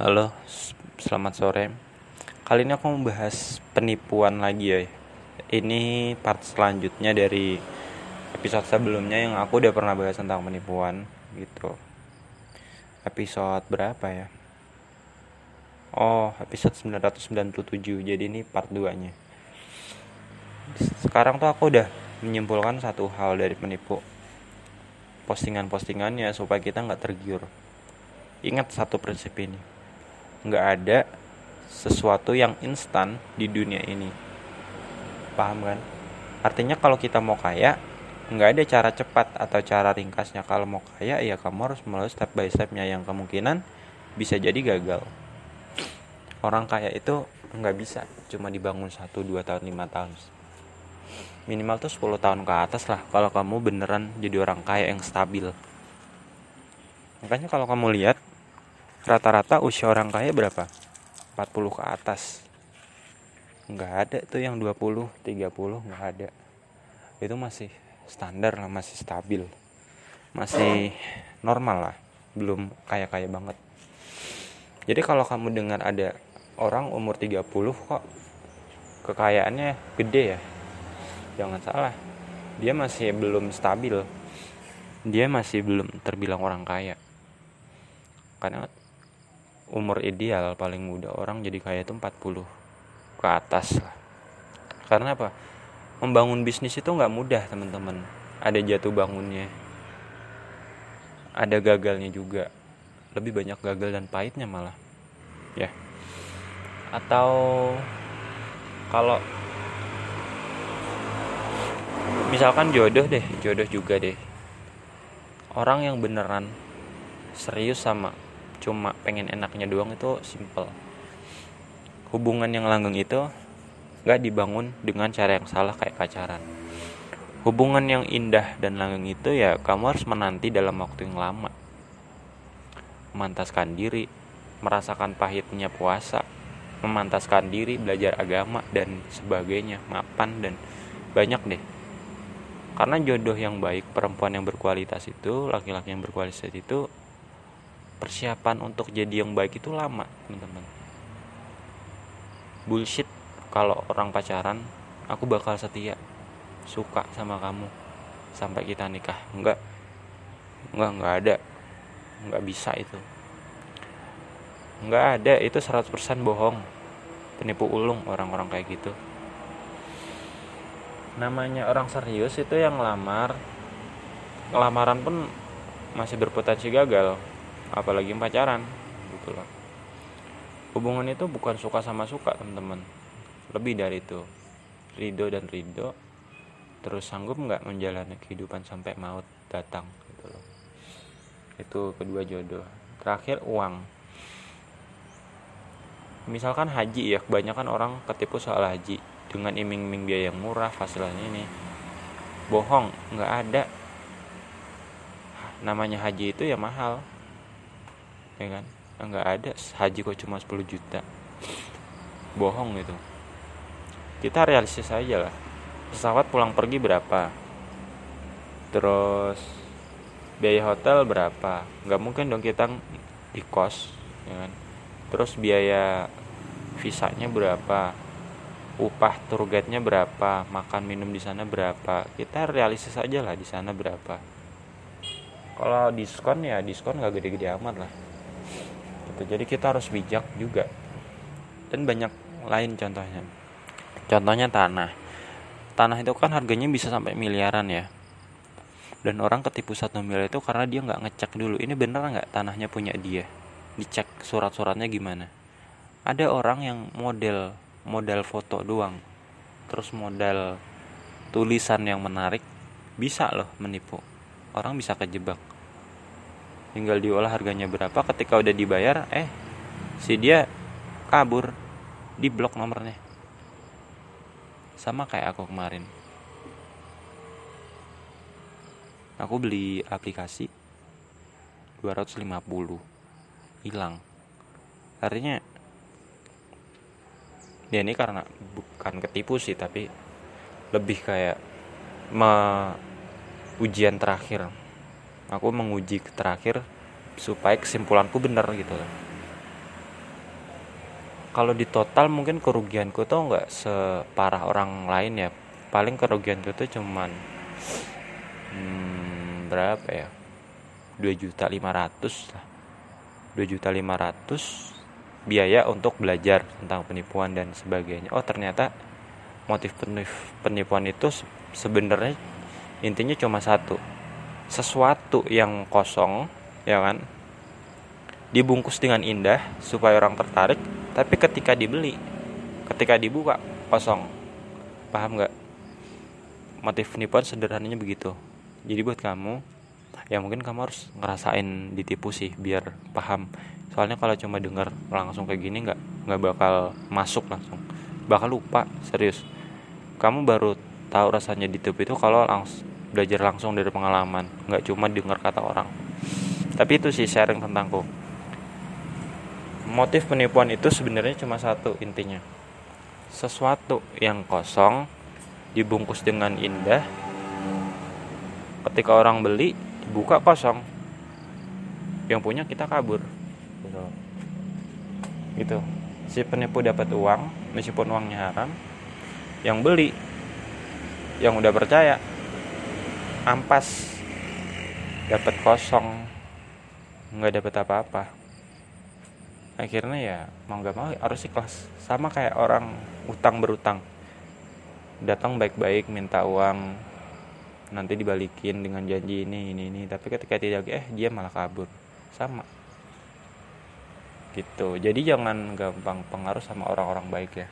Halo, selamat sore. Kali ini aku mau bahas penipuan lagi ya. Ini part selanjutnya dari episode sebelumnya yang aku udah pernah bahas tentang penipuan gitu. Episode berapa ya? Oh, episode 997. Jadi ini part 2-nya. Sekarang tuh aku udah menyimpulkan satu hal dari penipu. Postingan-postingannya supaya kita nggak tergiur. Ingat satu prinsip ini nggak ada sesuatu yang instan di dunia ini. Paham kan? Artinya kalau kita mau kaya nggak ada cara cepat atau cara ringkasnya. Kalau mau kaya ya kamu harus melalui step by stepnya. Yang kemungkinan bisa jadi gagal. Orang kaya itu nggak bisa cuma dibangun satu dua tahun lima tahun. Minimal tuh 10 tahun ke atas lah. Kalau kamu beneran jadi orang kaya yang stabil. Makanya kalau kamu lihat rata-rata usia orang kaya berapa? 40 ke atas. Nggak ada tuh yang 20 30 nggak ada. Itu masih standar lah masih stabil. Masih normal lah belum kaya-kaya banget. Jadi kalau kamu dengar ada orang umur 30 kok kekayaannya gede ya? Jangan salah. Dia masih belum stabil. Dia masih belum terbilang orang kaya. Karena umur ideal paling muda orang jadi kaya itu 40 ke atas lah. Karena apa? Membangun bisnis itu nggak mudah teman-teman. Ada jatuh bangunnya ada gagalnya juga. Lebih banyak gagal dan pahitnya malah. Ya. Atau kalau misalkan jodoh deh jodoh juga deh. Orang yang beneran serius sama cuma pengen enaknya doang itu simple. Hubungan yang langgeng itu gak dibangun dengan cara yang salah kayak pacaran. Hubungan yang indah dan langgeng itu ya kamu harus menanti dalam waktu yang lama. Memantaskan diri merasakan pahitnya puasa memantaskan diri belajar agama dan sebagainya mapan dan banyak deh. Karena jodoh yang baik perempuan yang berkualitas itu laki-laki yang berkualitas itu persiapan untuk jadi yang baik itu lama teman-teman. Bullshit kalau orang pacaran aku bakal setia suka sama kamu sampai kita nikah. Enggak. Enggak enggak ada. Enggak bisa itu. Enggak ada itu 100% bohong. Penipu ulung orang-orang kayak gitu. Namanya orang serius itu yang ngelamar. Lamaran pun masih berpotensi gagal apalagi pacaran gitu loh. Hubungan itu bukan suka sama suka teman-teman. Lebih dari itu. Ridho dan ridho. Terus sanggup nggak menjalani kehidupan sampai maut datang gitu loh. Itu kedua jodoh. Terakhir uang. Misalkan haji ya kebanyakan orang ketipu soal haji. Dengan iming-iming biaya yang murah fasilitas ini. Bohong nggak ada. Namanya haji itu ya mahal ya kan? Nggak ada. Haji kok cuma 10 juta. Bohong gitu. Kita realistis aja lah. Pesawat pulang pergi berapa? Terus biaya hotel berapa? Nggak mungkin dong kita di kos ya kan? Terus biaya visanya berapa? Upah tour guide-nya berapa? Makan minum di sana berapa? Kita realistis aja lah di sana berapa. Kalau diskon ya diskon nggak gede-gede amat lah gitu. Jadi kita harus bijak juga. Dan banyak lain contohnya. Contohnya tanah. Tanah itu kan harganya bisa sampai miliaran ya. Dan orang ketipu satu miliar itu karena dia nggak ngecek dulu ini bener nggak tanahnya punya dia? Dicek surat-suratnya gimana. Ada orang yang model model foto doang. Terus model tulisan yang menarik bisa loh menipu. Orang bisa kejebak tinggal diolah harganya berapa ketika udah dibayar eh si dia kabur. Di blok nomornya. Sama kayak aku kemarin. Aku beli aplikasi 250 hilang. Artinya ya ini karena bukan ketipu sih tapi lebih kayak ujian terakhir aku menguji terakhir supaya kesimpulanku benar gitu. Kalau di total mungkin kerugianku tuh nggak separah orang lain ya. Paling kerugianku tuh cuman hmm, berapa ya? Dua juta lima ratus lah. Dua juta lima ratus biaya untuk belajar tentang penipuan dan sebagainya. Oh ternyata motif penipuan itu sebenarnya intinya cuma satu sesuatu yang kosong ya kan? Dibungkus dengan indah supaya orang tertarik tapi ketika dibeli ketika dibuka kosong. Paham nggak? Motif penipuan sederhananya begitu. Jadi buat kamu ya mungkin kamu harus ngerasain ditipu sih biar paham. Soalnya kalau cuma dengar langsung kayak gini nggak nggak bakal masuk langsung. Bakal lupa serius. Kamu baru tahu rasanya ditipu itu kalau langsung belajar langsung dari pengalaman nggak cuma dengar kata orang. Tapi itu sih sharing tentangku. Motif penipuan itu sebenarnya cuma satu intinya. Sesuatu yang kosong dibungkus dengan indah ketika orang beli buka kosong yang punya kita kabur. Gitu. Gitu. Si penipu dapat uang meskipun uangnya haram yang beli yang udah percaya ampas. Dapat kosong. Nggak dapat apa-apa. Akhirnya ya mau nggak mau harus ikhlas. Sama kayak orang utang berutang. Datang baik-baik minta uang. Nanti dibalikin dengan janji ini ini ini. Tapi ketika tidak eh dia malah kabur. Sama. Gitu. Jadi jangan gampang pengaruh sama orang-orang baik ya